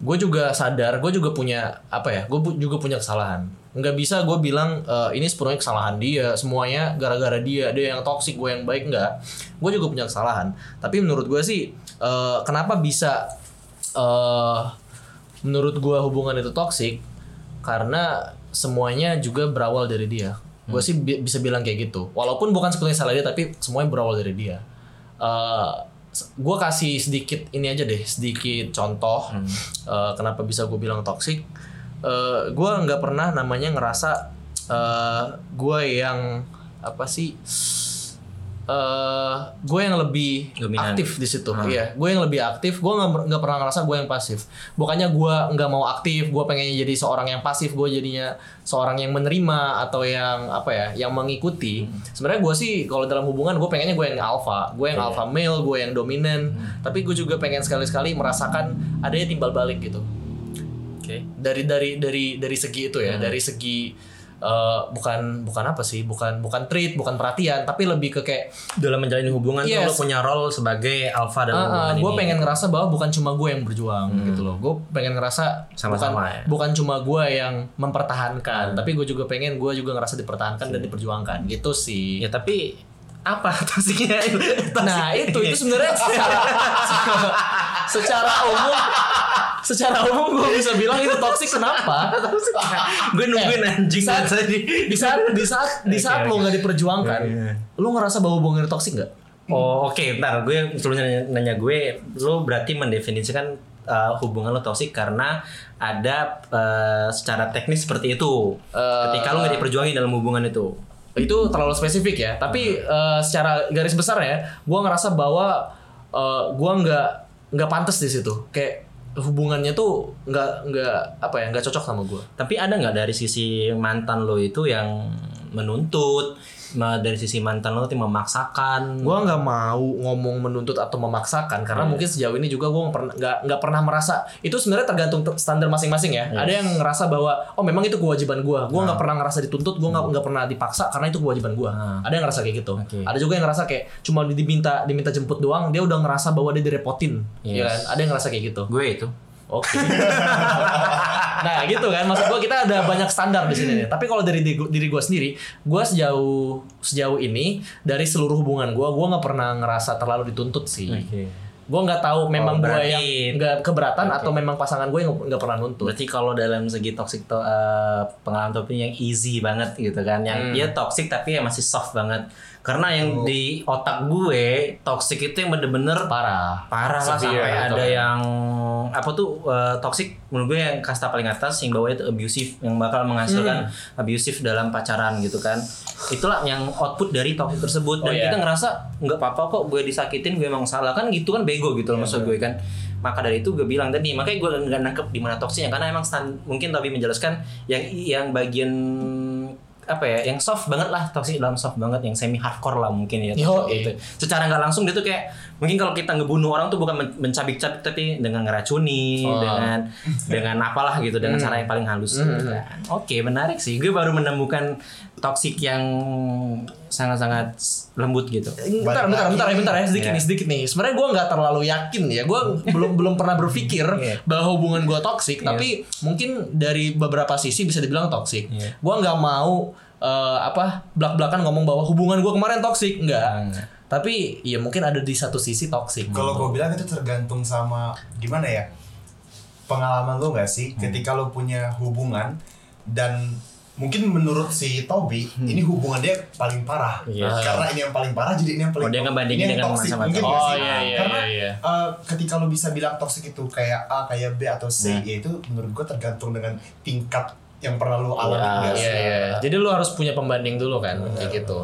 Gue juga sadar, gue juga punya apa ya? Gue juga punya kesalahan. Nggak bisa gue bilang eh, ini sepenuhnya kesalahan dia, semuanya gara-gara dia, dia yang toksik, gue yang baik nggak. Gue juga punya kesalahan. Tapi menurut gue sih, eh, kenapa bisa eh menurut gue hubungan itu toksik? Karena semuanya juga berawal dari dia. Gue sih bi- bisa bilang kayak gitu. Walaupun bukan sepenuhnya salah dia, tapi semuanya berawal dari dia. Eh gue kasih sedikit ini aja deh, sedikit contoh eh, kenapa bisa gue bilang toksik. Eh gue nggak pernah namanya ngerasa eh gue yang apa sih? Eh gue yang lebih Dominan. aktif di situ, iya. Gue yang lebih aktif. Gue nggak pernah ngerasa gue yang pasif. Bukannya gue nggak mau aktif, gue pengennya jadi seorang yang pasif. Gue jadinya seorang yang menerima atau yang apa ya, yang mengikuti. Sebenarnya gue sih kalau dalam hubungan gue pengennya gue yang alpha, gue yang alpha male, gue yang dominan. Tapi gue juga pengen sekali-sekali merasakan adanya timbal balik gitu Oke. dari dari dari dari segi itu ya dari segi eh, bukan bukan apa sih bukan bukan treat bukan perhatian tapi lebih ke kayak Dalam menjalin hubungan tuh Yes. lo punya role sebagai alpha dalam hubungan gue ini. pengen ngerasa bahwa bukan cuma gue yang berjuang gitu loh. Gue pengen ngerasa Sama-sama bukan, ya. bukan cuma gue yang mempertahankan tapi gue juga pengen gue juga ngerasa dipertahankan dan diperjuangkan. Gitu sih. Ya tapi apa (laughs) toksiknya Nah itu itu sebenarnya secara (laughs) secara umum secara umum gue bisa bilang itu toksik kenapa? (laughs) gue nungguin Eh, anjing saat- tadi Di saat di saat di saat Oke, lo nggak diperjuangkan, Iya. lo ngerasa bahwa hubungan itu toksik nggak? Oh oke, bentar gue sebelumnya nanya, nanya gue, lo berarti mendefinisikan uh, hubungan lo toksik karena ada uh, secara teknis seperti itu. Eh, Ketika lo nggak diperjuangin dalam hubungan itu. Itu terlalu spesifik ya. Tapi eh, secara garis besar ya, gue ngerasa bahwa eh, gue nggak nggak pantas di situ. Kayak hubungannya tuh nggak nggak apa ya nggak cocok sama gue. Tapi ada nggak dari sisi mantan lo itu yang menuntut, dari sisi mantan lo tuh memaksakan? Gue nggak mau ngomong menuntut atau memaksakan karena mungkin sejauh ini juga gue nggak pernah nggak pernah merasa itu sebenarnya tergantung ter- standar masing-masing ya. Ada yang ngerasa bahwa oh memang itu kewajiban gue. Gue nggak pernah ngerasa dituntut, gue nggak nggak pernah dipaksa karena itu kewajiban gue. Hmm. Ada yang ngerasa kayak gitu. Oke. Ada juga yang ngerasa kayak cuma diminta diminta jemput doang, dia udah ngerasa bahwa dia direpotin. Yes. Ya kan? Ada yang ngerasa kayak gitu. gue itu. Oke. (laughs) nah gitu kan, maksud gue kita ada banyak standar di sini nih. Tapi kalau dari diri, gue sendiri, gue sejauh sejauh ini dari seluruh hubungan gue, gue nggak pernah ngerasa terlalu dituntut sih. Gue nggak tahu memang gue berarti- yang nggak keberatan atau memang pasangan gue yang nggak pernah nuntut. Berarti kalau dalam segi toxic to, uh, pengalaman yang easy banget gitu kan, yang dia toxic tapi ya masih soft banget. Karena yang di otak gue toxic itu yang bener-bener Parah. parah lah sampai ada kan. yang apa tuh uh, toxic menurut gue yang kasta paling atas yang bawahnya itu abusive yang bakal menghasilkan Hmm. abusive dalam pacaran gitu kan itulah yang output dari toxic tersebut dan Oh, iya. kita ngerasa nggak apa-apa kok gue disakitin gue emang salah kan gitu kan bego gitu loh Iya, maksud gue kan maka dari itu gue bilang tadi makanya gue nggak nangkep di mana toksiknya karena emang stand, mungkin tapi menjelaskan yang yang bagian apa ya yang soft banget lah toxic dalam soft banget yang semi hardcore lah mungkin ya Yo, gitu. secara nggak langsung dia tuh kayak mungkin kalau kita ngebunuh orang tuh bukan men- mencabik-cabik tapi dengan ngeracuni Oh. dengan dengan apalah gitu dengan cara yang paling halus gitu kan. oke menarik sih gue baru menemukan toxic yang sangat-sangat lembut gitu Bentar, bentar, bentar, ya, bentar ya sedikit Iya. nih, sedikit nih. Sebenarnya gue nggak terlalu yakin ya. Gue belum (laughs) belum pernah berpikir Iya. bahwa hubungan gue toksik. Tapi mungkin dari beberapa sisi bisa dibilang toksik. Iya. Gue nggak mau eh, apa belak belakan ngomong bahwa hubungan gue kemarin toksik, enggak. Enggak. Tapi ya mungkin ada di satu sisi toksik. Kalau gue bilang itu tergantung sama gimana ya pengalaman lo gak sih ketika lo punya hubungan dan mungkin menurut si Toby ini hubungan dia paling parah Iya. karena ini yang paling parah jadi ini yang paling Oh, dia ngebandingin ini yang dengan toxic. masa-masa. Mungkin Oh, sih? iya, iya, karena iya, iya. eh, ketika lo bisa bilang toxic itu kayak A kayak B atau C Nah. ya itu menurut gue tergantung dengan tingkat yang pernah lo alami Iya, nggak sih? Iya, iya. Jadi lu harus punya pembanding dulu kan, kayak gitu.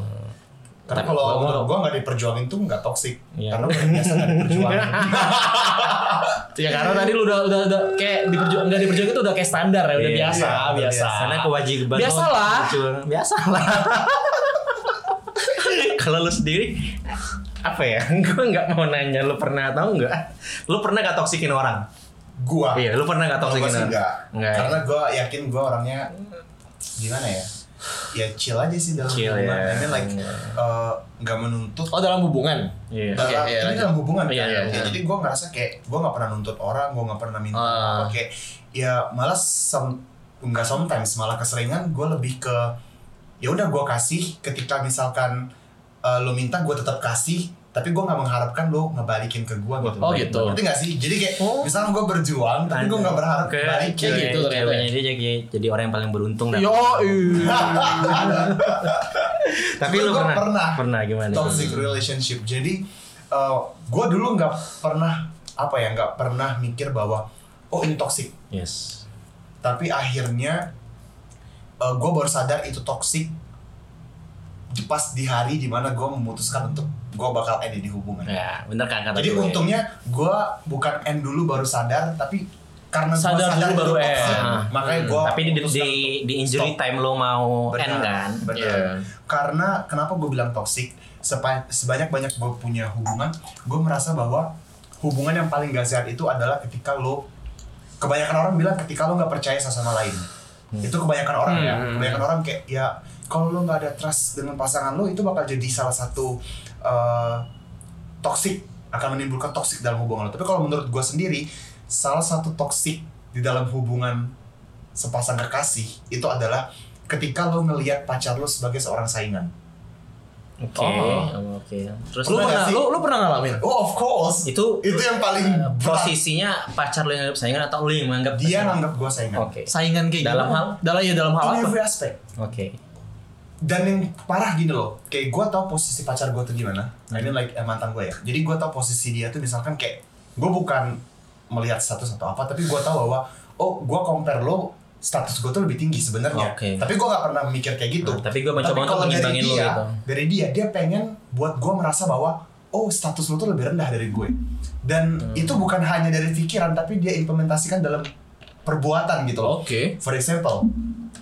Karena Tapi kalau gua- menurut gue nggak diperjuangin tuh nggak toxic Iya. karena udah biasa nggak diperjuangin (laughs) Ya karena tadi lu udah udah, udah kayak diperjuang nggak diperjuang itu udah kayak standar ya, udah Iya, biasa, iya, udah biasa. biasa. karena kewajiban Biasalah. biasalah (laughs) kalau lu sendiri apa ya (laughs) gue nggak mau nanya lu pernah tahu nggak lu pernah gak toksikin orang gua iya lu pernah gak toksikin orang enggak. Enggak ya? Karena gue yakin gue orangnya gimana ya? Ya chill aja sih dalam Chill, hubungan. ya. I mean like eh, nggak menuntut. Oh dalam hubungan? iya dalam, Oke, iya, ini lanjut. dalam hubungan Iya, kan. iya, Ya, iya. jadi gue ngerasa kayak gue nggak pernah nuntut orang, gue nggak pernah minta apa kayak ya malah some, nggak sometimes malah keseringan gue lebih ke ya udah gue kasih ketika misalkan eh, lo minta gue tetap kasih tapi gue nggak mengharapkan lo ngebalikin ke gue gitu. Oh, gitu. Ngerti nggak sih? Jadi kayak Oh. misalnya gue berjuang tapi gue nggak berharap Oke, balikin. Kayak gitu ternyata ya. dia jadi, jadi orang yang paling beruntung. Yo, (laughs) Tapi gua pernah, pernah. pernah gimana? toxic relationship jadi gue dulu nggak pernah apa ya nggak pernah mikir bahwa oh ini toxic Yes. tapi akhirnya gue baru sadar itu toxic di- pas di hari di mana gue memutuskan untuk gue bakal end di hubungan Ya, bener kan kata jadi gue. untungnya gue bukan end dulu baru sadar tapi karena gua Sadar dulu baru end. Ah. makanya gue Tapi di, di, di injury time lo mau end kan? benar. Iya. Karena kenapa gue bilang toxic? Sepa- Sebanyak-banyak gue punya hubungan, gue merasa bahwa hubungan yang paling gak sehat itu adalah ketika lo kebanyakan orang bilang ketika lo nggak percaya satu sama lain. Itu kebanyakan orang ya. Hmm. Kebanyakan orang kayak ya kalau lo nggak ada trust dengan pasangan lo itu bakal jadi salah satu eh, toxic akan menimbulkan toxic dalam hubungan lo. Tapi kalau menurut gue sendiri salah satu toxic di dalam hubungan sepasang kekasih itu adalah ketika lo ngelihat pacar lo sebagai seorang saingan. Oke, Oh. oke. Terus Lu Pernah sih? lu lu pernah ngalamin? Oh of course. itu itu yang paling berat. posisinya pacar lu yang nganggap saingan atau lu yang menganggap dia nganggap gue saingan. Oke. Saingan kayak Dalam gimana? hal? dalam ya dalam hal In apa? every aspect. Oke. Dan yang parah gini loh, kayak gue tau posisi pacar gue tuh gimana. I mean like eh, mantan gue ya. Jadi gue tau posisi dia tuh misalkan kayak gue bukan melihat status atau apa, tapi gue tau bahwa oh gue compare lo status gue tuh lebih tinggi sebenarnya. Oke. Tapi gue gak pernah mikir kayak gitu. Nah, tapi gua mencoba untuk mengimbangin lo dia, gitu. Dari dia, dia pengen buat gue merasa bahwa oh status lo tuh lebih rendah dari gue. Dan Hmm. itu bukan hanya dari pikiran, tapi dia implementasikan dalam perbuatan gitu loh. Oke. For example,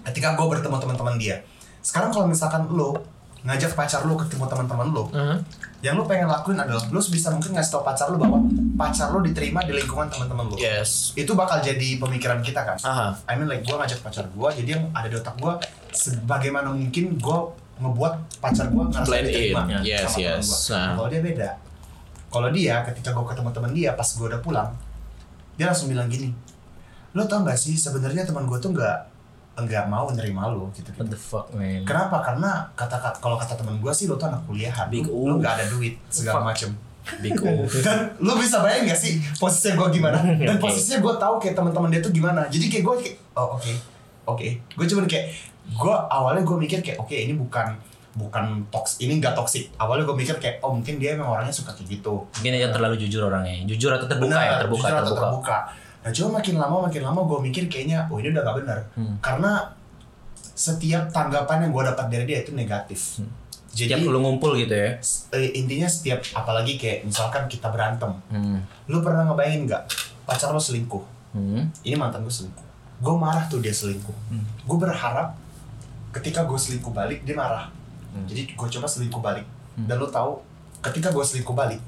ketika gue bertemu teman-teman dia, sekarang kalau misalkan lo ngajak pacar lo ketemu teman-teman lo, Mhm. yang lo pengen lakuin adalah lo bisa mungkin ngasih tau pacar lo bahwa pacar lo diterima di lingkungan teman-teman lo. Yes. Itu bakal jadi pemikiran kita kan. Aha. I mean like gue ngajak pacar gue, jadi yang ada di otak gue sebagaimana mungkin gue ngebuat pacar gue ngerasa Blend diterima in. Yes, sama yes. Nah, kalau dia beda. Kalau dia ketika gue ketemu teman dia pas gue udah pulang, dia langsung bilang gini, lo tau gak sih sebenarnya teman gue tuh nggak nggak mau nerima lo gitu, What the fuck, man? Kenapa? Karena kata kata kalau kata teman gue sih lo tuh anak kuliahan, Big lo nggak ada duit segala macem. Big. (laughs) Dan lo bisa bayangin gak sih posisinya gue gimana? (laughs) Dan Oke. posisinya gue tahu kayak teman-teman dia tuh gimana. Jadi kayak gue kayak oh oke oke. Gue cuman kayak gue awalnya gue mikir kayak oke ini bukan bukan toks ini nggak toksik. Awalnya gue mikir kayak oh mungkin dia emang orangnya suka kayak gitu. Mungkin dia terlalu jujur orangnya. Jujur atau terbuka ya? Terbuka, jujur atau terbuka. Nah cuma makin lama makin lama gue mikir kayaknya oh ini udah gak benar. Hmm. Karena setiap tanggapan yang gue dapat dari dia itu negatif. Jadi Setiap lu ngumpul gitu ya. eh, intinya setiap apalagi kayak misalkan kita berantem, Hmm. lu pernah ngebayangin nggak pacar lo selingkuh? Hmm. Ini mantan gue selingkuh. Gue marah tuh dia selingkuh. Gue berharap ketika gue selingkuh balik dia marah. Jadi gue coba selingkuh balik. Dan lo tahu ketika gue selingkuh balik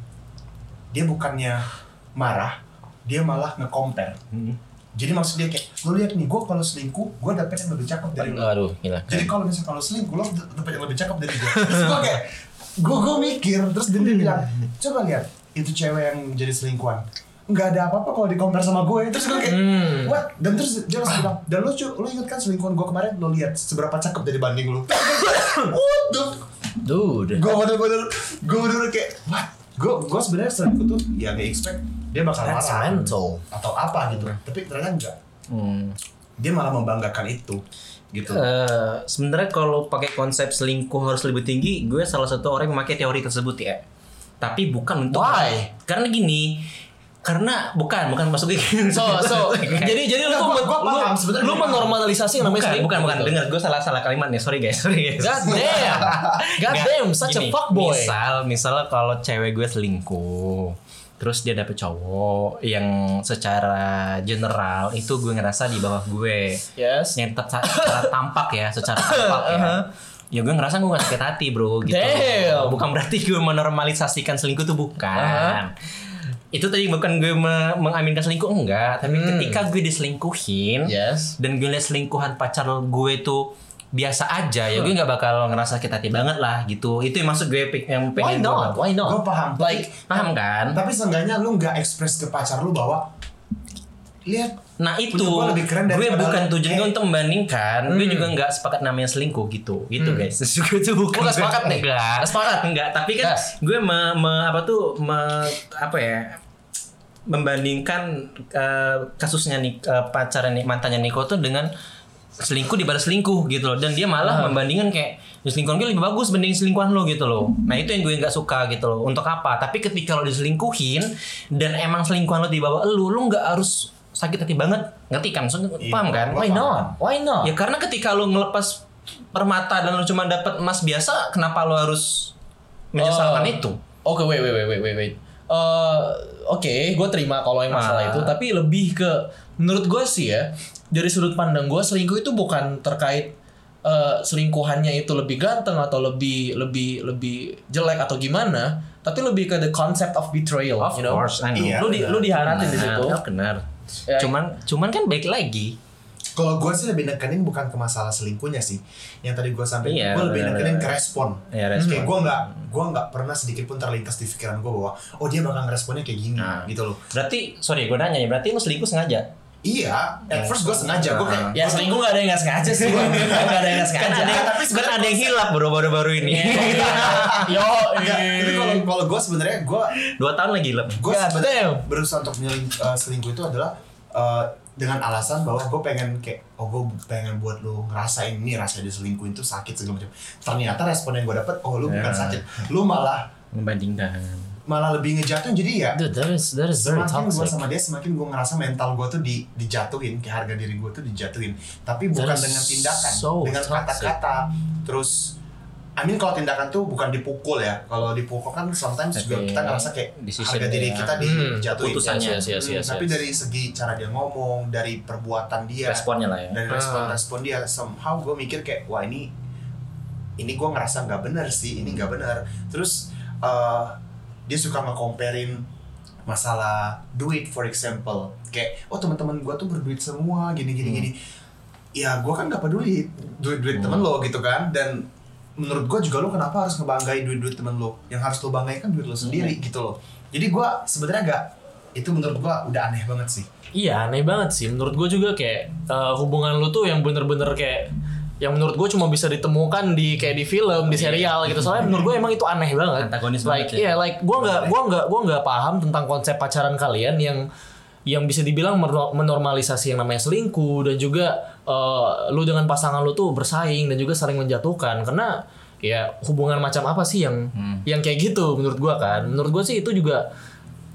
dia bukannya marah, dia malah nge-compare. Hmm. Jadi maksud dia kayak, lo lihat nih, gue kalau selingkuh, gue dapet yang lebih cakep dari lo. Aduh, gila. Jadi kalau misalnya kalau selingkuh lo dapet yang lebih cakep dari gue. Terus gue kayak gue gue mikir terus dia dia bilang coba lihat itu cewek yang jadi selingkuhan nggak ada apa-apa kalau di compare sama gue terus gue kayak Hmm. what dan terus dia langsung bilang dan lo cu- lo ingat kan selingkuhan gue kemarin lo lihat seberapa cakep dari banding lo (coughs) what the Dude. gue bener-bener gue bener-bener kayak what gue gue sebenarnya selingkuh tuh ya gak expect dia bakal That's marah mental. atau apa gitu tapi ternyata enggak Hmm. dia malah membanggakan itu gitu Eh, sebenarnya kalau pakai konsep selingkuh harus lebih tinggi, gue salah satu orang yang memakai teori tersebut ya. Tapi bukan untuk Why? Karena gini, karena bukan bukan masuk So, (laughs) so jadi jadi lu tuh gua- men- gua paham lu, sebenarnya. lu menormalisasi yang namanya bukan, bukan, bukan. gitu. Dengar, gue salah salah kalimat nih. Sorry guys, sorry guys. God damn. (laughs) God damn, such a gini, fuckboy. Misal, misalnya kalau cewek gue selingkuh, terus dia dapet cowok yang secara general itu gue ngerasa di bawah gue. Yes. Yang secara tampak ya, secara tampak ya. (laughs) Ya gue ngerasa gue gak sakit hati bro gitu. Damn. Bukan berarti gue menormalisasikan selingkuh tuh bukan. Itu tadi bukan gue me- mengaminkan selingkuh enggak, tapi Hmm. ketika gue diselingkuhin Yes. dan gue liat selingkuhan pacar gue tuh biasa aja ya gue nggak bakal ngerasa sakit hati banget lah gitu itu yang maksud gue yang Why pengen not? gue Why not? gue paham Like paham kan tapi seenggaknya lu nggak ekspres ke pacar lu bahwa lihat nah itu lebih keren gue daripada bukan lu. tujuannya Eh. untuk membandingkan gue Hmm. juga nggak sepakat namanya selingkuh gitu gitu guys (laughs) gue tuh bukan nggak sepakat nih. enggak Nggak sepakat. enggak tapi kan Gas. gue me, me- apa tuh me- apa ya membandingkan eh, kasusnya nih pacarnya nih mantannya Niko tuh dengan selingkuh di balas selingkuh gitu loh. Dan dia malah membandingkan kayak "Ya, selingkuhan gue lebih bagus banding selingkuhan lo gitu loh. Nah itu yang gue nggak suka gitu loh. Untuk apa? Tapi ketika lo diselingkuhin dan emang selingkuhan lo di bawah lo lo nggak harus sakit hati banget. Ngerti kan? Maksudnya Iya, paham kan? Why not? Why not? ya karena ketika lo ngelepas permata dan lo cuma dapat emas biasa kenapa lo harus menyesalkan Oh. itu? Oke, wait, wait, wait, wait, wait, wait. Eh, Oke, gue terima kalau yang masalah Ah. itu, tapi lebih ke menurut gue sih ya dari sudut pandang gue selingkuh itu bukan terkait eh, selingkuhannya itu lebih ganteng atau lebih lebih lebih jelek atau gimana, tapi lebih ke the concept of betrayal, of you know. course I know Iya. Lu di lu di situ. Benar, benar. Ya. Cuman cuman kan baik lagi. Kalau gue sih lebih nekenin bukan ke masalah selingkuhnya sih yang tadi gue sampaikan Iya, gue lebih nekenin ke respon Ya, respon. kayak gue nggak gue nggak pernah sedikit pun terlintas di pikiran gue bahwa oh dia bakal ngeresponnya kayak gini Nah. gitu loh Berarti sorry gue nanya ya, berarti lu selingkuh sengaja? Iya, at first gue sengaja gue kayak Ya selingkuh gak ada yang gak sengaja sih. (laughs) Gak ada yang gak Kan sengaja. ada, tapi sebenarnya ada yang hilap bro baru-baru ini. (laughs) Yo, Enggak, tapi kalau kalau gue sebenarnya gue Dua tahun lagi hilap. gue God damn. berusaha untuk uh, selingkuh itu adalah uh, dengan alasan bahwa gue pengen kayak oh gue pengen buat lu ngerasain ini rasa diselingkuhin itu sakit segala macam. Ternyata respon yang gue dapet oh lu bukan Ya. sakit. Lu malah Membandingkan. malah lebih ngejatuhin jadi ya Dude, that is that is very semakin gue sama dia semakin gue ngerasa mental gue tuh di dijatuhin kayak harga diri gue tuh dijatuhin. Tapi bukan dengan tindakan so dengan kata-kata terus I mean kalau tindakan tuh bukan dipukul ya kalau dipukul kan sometimes juga Tapi kita ngerasa kayak decision harga diri dia. kita Hmm, dijatuhin. Yes, yes, Hmm, yes, tapi yes. dari segi cara dia ngomong dari perbuatan dia Responnya lah ya. dari Ah. respon-respon dia somehow gue mikir kayak wah ini ini gue ngerasa nggak benar sih ini nggak benar terus eh, dia suka nge-comparein masalah duit for example kayak oh teman-teman gue tuh berduit semua gini gini Hmm. gini ya gue kan nggak peduli duit duit temen lo gitu kan dan menurut gue juga lo kenapa harus ngebanggain duit duit temen lo yang harus lo banggain kan duit lo sendiri Hmm. gitu loh jadi gue sebenarnya nggak itu menurut gue udah aneh banget sih Iya aneh banget sih. Menurut gue juga kayak eh, hubungan lu tuh yang bener-bener kayak yang menurut gue cuma bisa ditemukan di kayak di film, di serial gitu. Soalnya menurut gue emang itu aneh banget. Antagonis like, banget ya. Iya, like gue nggak gue nggak gue nggak paham tentang konsep pacaran kalian yang yang bisa dibilang menor- menormalisasi yang namanya selingkuh dan juga eh, lu dengan pasangan lu tuh bersaing dan juga saling menjatuhkan karena ya hubungan macam apa sih yang Hmm. yang kayak gitu menurut gua kan menurut gua sih itu juga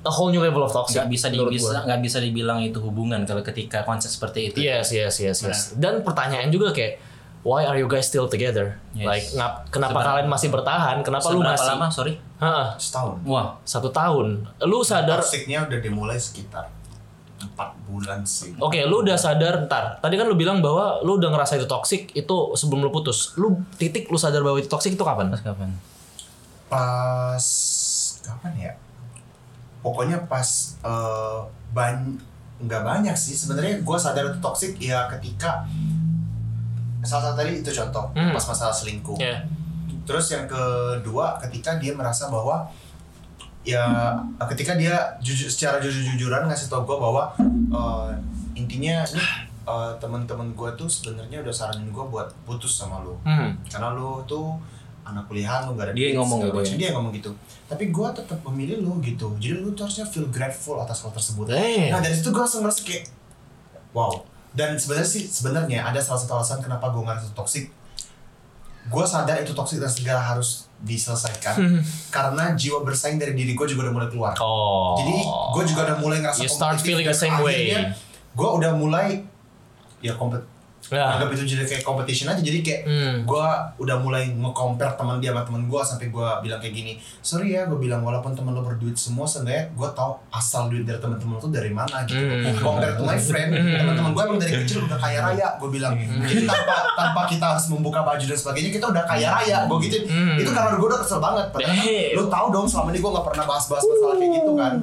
a whole new level of toxic nggak bisa gua. nggak bisa dibilang itu hubungan kalau ketika konsep seperti itu. Yes, yes, yes, yes. Dan pertanyaan juga kayak, why are you guys still together? Yes. Like, ngap, kenapa Seberapa- kalian masih bertahan? Kenapa lu masih? lama? Sorry. Heeh, setahun Wah. satu tahun. Lu sadar? Toksiknya udah dimulai sekitar empat bulan sih. Oke, lu udah sadar. Ntar, tadi kan lu bilang bahwa lu udah ngerasa itu toxic itu sebelum lu putus. Lu titik lu sadar bahwa itu toxic itu kapan? Pas kapan? Pas kapan ya? Pokoknya pas eh, ban nggak banyak sih sebenarnya gue sadar itu toksik ya ketika salah satu tadi itu contoh Hmm. pas masalah selingkuh. Ya. Terus yang kedua ketika dia merasa bahwa ya ketika dia jujur secara jujur-jujuran ngasih tau gue bahwa eh, intinya nih eh, teman-teman gue tuh sebenarnya udah saranin gue buat putus sama lu Hmm. karena lu tuh anak kuliahan lu gak ada Dia yang ngomong gitu ya? dia ngomong gitu tapi gue tetap memilih lu gitu jadi lu tuh harusnya feel grateful atas hal tersebut Damn. nah dari situ gue langsung merasa kayak wow dan sebenarnya sih sebenarnya ada salah satu alasan kenapa gue ngerasa toxic gue sadar itu toxic dan segala harus diselesaikan karena jiwa bersaing dari diri gue juga udah mulai keluar Oh. jadi gue juga udah mulai ngerasa You start feeling the same way. gue udah mulai ya kompet Ya. anggap itu jadi kayak competition aja. Jadi kayak Hmm. gue udah mulai nge-compare teman dia sama teman gue sampai gue bilang kayak gini sorry ya gue bilang walaupun teman lo berduit semua seenggaknya gue tahu asal duit dari teman-teman lo tuh dari mana gitu. Hmm. compare to my friend. Teman-teman gue emang dari kecil udah kaya raya gue bilang. Jadi tanpa tanpa kita harus membuka baju dan sebagainya kita udah kaya raya gue gitu Hmm. itu karena gue udah kesel banget. Padahal kan lo tahu dong selama ini gue gak pernah bahas-bahas masalah kayak gitu kan.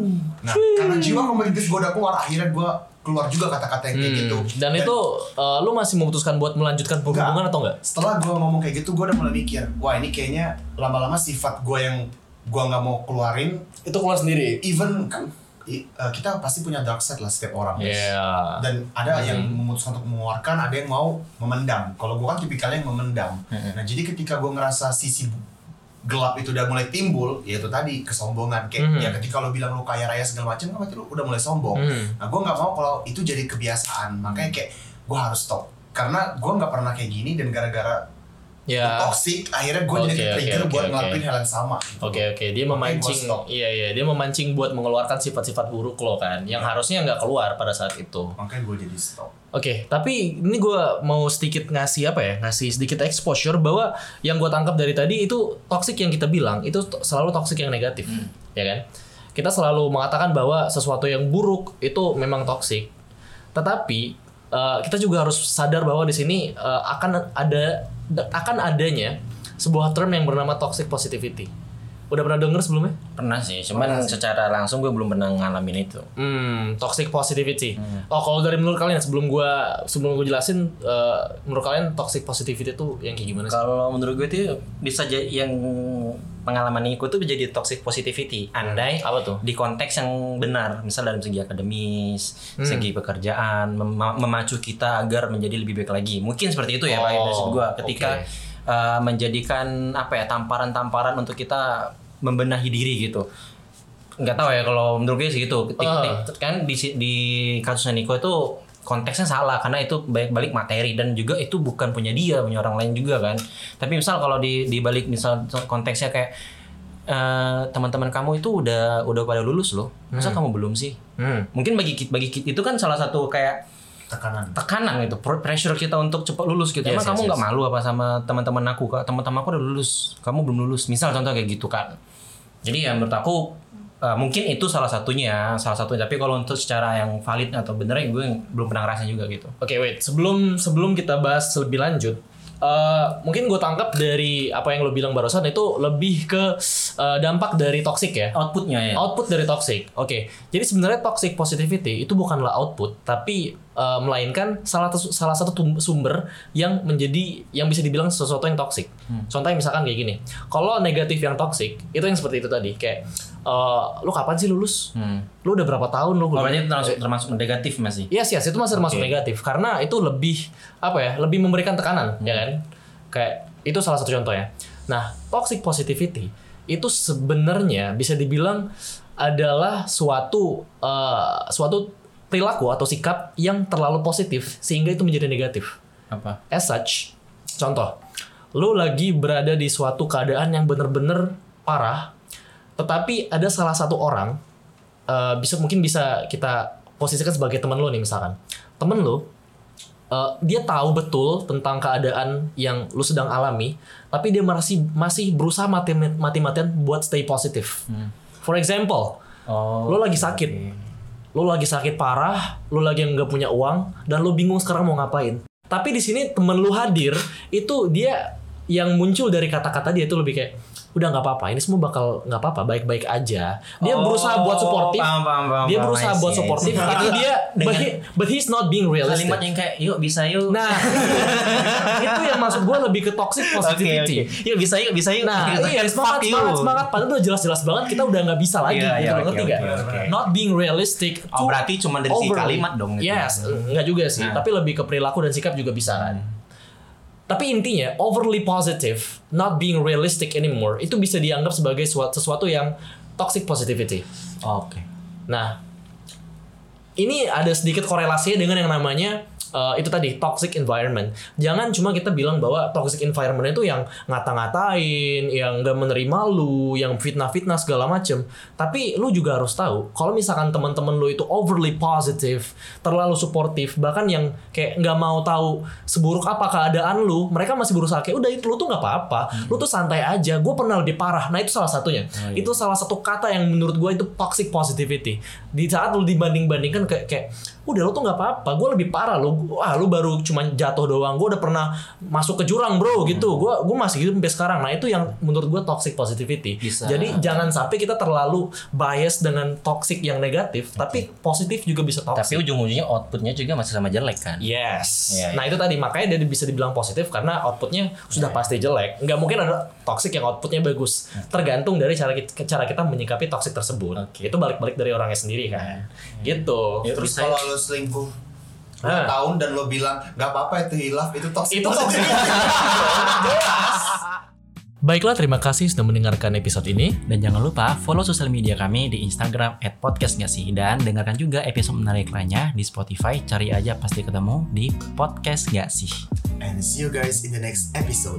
Nah karena jiwa kompetitif gue udah keluar akhirnya gue keluar juga kata-kata yang kayak Hmm. gitu Dan itu uh, lu masih memutuskan buat melanjutkan hubungan atau enggak? setelah gue ngomong kayak gitu gue udah mulai mikir wah ini kayaknya lama-lama sifat gue yang gue nggak mau keluarin Itu keluar sendiri. even kan i- eh, kita pasti punya dark side lah setiap orang guys. Iya. dan ada yang Hmm. memutuskan untuk mengeluarkan ada yang mau memendam kalau gue kan tipikalnya yang memendam Hmm. nah jadi ketika gue ngerasa sisi gelap itu udah mulai timbul ya itu tadi kesombongan kayak Hmm. ya ketika lo bilang lo kaya raya segala macam kan berarti lo udah mulai sombong Hmm. Nah, gue nggak mau kalau itu jadi kebiasaan. Makanya kayak gue harus stop. Karena gue nggak pernah kayak gini dan gara-gara Ya. toxic, akhirnya gue jadi Oke, trigger oke, buat oke, ngelakuin oke. hal yang sama. gitu. Oke oke dia Makanya memancing iya iya dia memancing buat mengeluarkan sifat-sifat buruk lo kan yang harusnya nggak keluar pada saat itu. Makanya gue jadi stop. Oke tapi ini gue mau sedikit ngasih apa ya ngasih sedikit exposure bahwa yang gue tangkap dari tadi itu toxic yang kita bilang itu selalu toxic yang negatif ya kan kita selalu mengatakan bahwa sesuatu yang buruk itu memang toxic tetapi eh, kita juga harus sadar bahwa di sini eh, akan ada akan adanya sebuah term yang bernama toxic positivity. Udah pernah denger sebelumnya? Pernah sih, cuman secara langsung gue belum pernah ngalamin itu. Hmm, toxic positivity. Oh, kalau dari menurut kalian sebelum gua sebelum gue jelasin eh, menurut kalian toxic positivity itu yang kayak gimana sih? Kalau menurut gue itu bisa jadi yang pengalaman Niko tuh menjadi toxic positivity. Andai Apa tuh? di konteks yang benar, misal dalam segi akademis, Hmm. segi pekerjaan, mem- memacu kita agar menjadi lebih baik lagi. Mungkin seperti itu ya, Pak. Oh, Maksud gua ketika oke. uh, menjadikan apa ya tamparan-tamparan untuk kita membenahi diri gitu. Nggak tahu ya kalau menurut gue sih gitu. Ah. kan di di kasusnya Niko itu konteksnya salah karena itu balik-balik materi dan juga itu bukan punya dia punya orang lain juga kan. Tapi misal kalau di di balik misal konteksnya kayak eh, teman-teman kamu itu udah udah pada lulus loh. Masa kamu belum sih? Hmm. mungkin bagi bagi itu kan salah satu kayak tekanan. tekanan gitu pr- pressure kita untuk cepat lulus gitu. Yes, emang kamu yes, nggak yes. malu apa sama teman-teman aku kak? Teman-teman aku udah lulus kamu belum lulus. Misal contoh kayak gitu kan jadi ya menurut aku uh, mungkin itu salah satunya salah satunya tapi kalau untuk secara yang valid atau bener ya gue belum pernah ngerasain juga gitu Oke, wait. Sebelum sebelum kita bahas lebih lanjut, eh, mungkin gue tangkap dari apa yang lo bilang barusan itu lebih ke eh, dampak dari toxic ya. outputnya ya Output dari toxic. Oke. Jadi sebenarnya toxic positivity itu bukanlah output, tapi eh, melainkan salah satu salah satu sumber yang menjadi yang bisa dibilang sesuatu yang toxic. Contohnya misalkan kayak gini. Kalau negatif yang toxic itu yang seperti itu tadi, kayak eh, lu kapan sih lulus? hmm. Lu udah berapa tahun lu? Berarti itu termasuk, termasuk negatif masih Yes, yes, itu masih termasuk Oke. negatif karena itu lebih apa ya, lebih memberikan tekanan, ya kan? Kayak itu salah satu contohnya. Nah, toxic positivity itu sebenarnya bisa dibilang adalah suatu eh, suatu perilaku atau sikap yang terlalu positif sehingga itu menjadi negatif. apa? As such, contoh, lu lagi berada di suatu keadaan yang bener-bener parah, tetapi ada salah satu orang, eh, bisa mungkin bisa kita posisikan sebagai teman lu nih misalkan, temen lu, eh, dia tahu betul tentang keadaan yang lu sedang alami, tapi dia masih masih berusaha mati mati-matian buat stay positif. For example, oh lu lagi sakit, lu lagi sakit parah, lu lagi nggak punya uang, dan lu bingung sekarang mau ngapain. Tapi di sini temen lu hadir, itu dia yang muncul dari kata-kata dia itu lebih kayak, udah nggak apa-apa, ini semua bakal nggak apa-apa, baik-baik aja. Dia Oh, berusaha buat suportif, paham, paham, paham, dia berusaha buat suportif, tapi dia, (laughs) but, he- but he's not being realistic. kalimat yang kayak yuk bisa yuk Nah, (laughs) itu yang maksud gue lebih ke toxic positivity. oke. Yuk bisa yuk bisa yuk. Nah, iya semangat, semangat, semangat. Padahal udah jelas-jelas banget kita udah nggak bisa lagi. Iya, gitu oke, ngerti nggak? oke, oke. Not being realistic. Oh, berarti cuma dari overly. kalimat dong gitu. Yes, nggak juga sih. Nah. Tapi lebih ke perilaku dan sikap juga bisa kan. Tapi intinya overly positive, not being realistic anymore, itu bisa dianggap sebagai suatu, sesuatu yang toxic positivity. Oke. Nah, ini ada sedikit korelasinya dengan yang namanya uh, itu tadi toxic environment. Jangan cuma kita bilang bahwa toxic environment itu yang ngata-ngatain, yang gak menerima lu, yang fitnah-fitnah segala macem. Tapi lu juga harus tahu, kalau misalkan teman-teman lu itu overly positive, terlalu suportif, bahkan yang kayak nggak mau tahu seburuk apa keadaan lu, mereka masih berusaha kayak udah itu lu tuh nggak apa-apa, lu tuh santai aja. Gue pernah lebih parah. Nah itu salah satunya. Itu salah satu kata yang menurut gue itu toxic positivity. Di saat lu dibanding-bandingkan kayak kayak udah lu tuh nggak apa-apa, gue lebih parah lu. Wah lu baru cuma jatuh doang. Gue udah pernah masuk ke jurang bro gitu. Gue gue masih gitu sampai sekarang. Nah itu yang menurut gue toxic positivity. Bisa. Jadi jangan sampai kita terlalu bias dengan toxic yang negatif, tapi positif juga bisa Tapi toxic. ujung-ujungnya outputnya juga masih sama jelek kan. Yes. Iya, Nah itu tadi makanya dia bisa dibilang positif karena outputnya sudah pasti jelek. Nggak mungkin ada toxic yang outputnya bagus. Tergantung dari cara kita, cara kita menyikapi toxic tersebut. Oke. Itu balik-balik dari orangnya sendiri kan. Gitu. Yuk, terus bisa. kalau lo selingkuh dua Ah. tahun dan lo bilang nggak apa-apa itu hilaf itu toxic Itu toxic. (laughs) Baiklah, terima kasih sudah mendengarkan episode ini. Dan jangan lupa follow sosial media kami di Instagram @podcastngasih dan dengarkan juga episode menarik lainnya di Spotify. Cari aja pasti ketemu di podcast gak sih. and see you guys in the next episode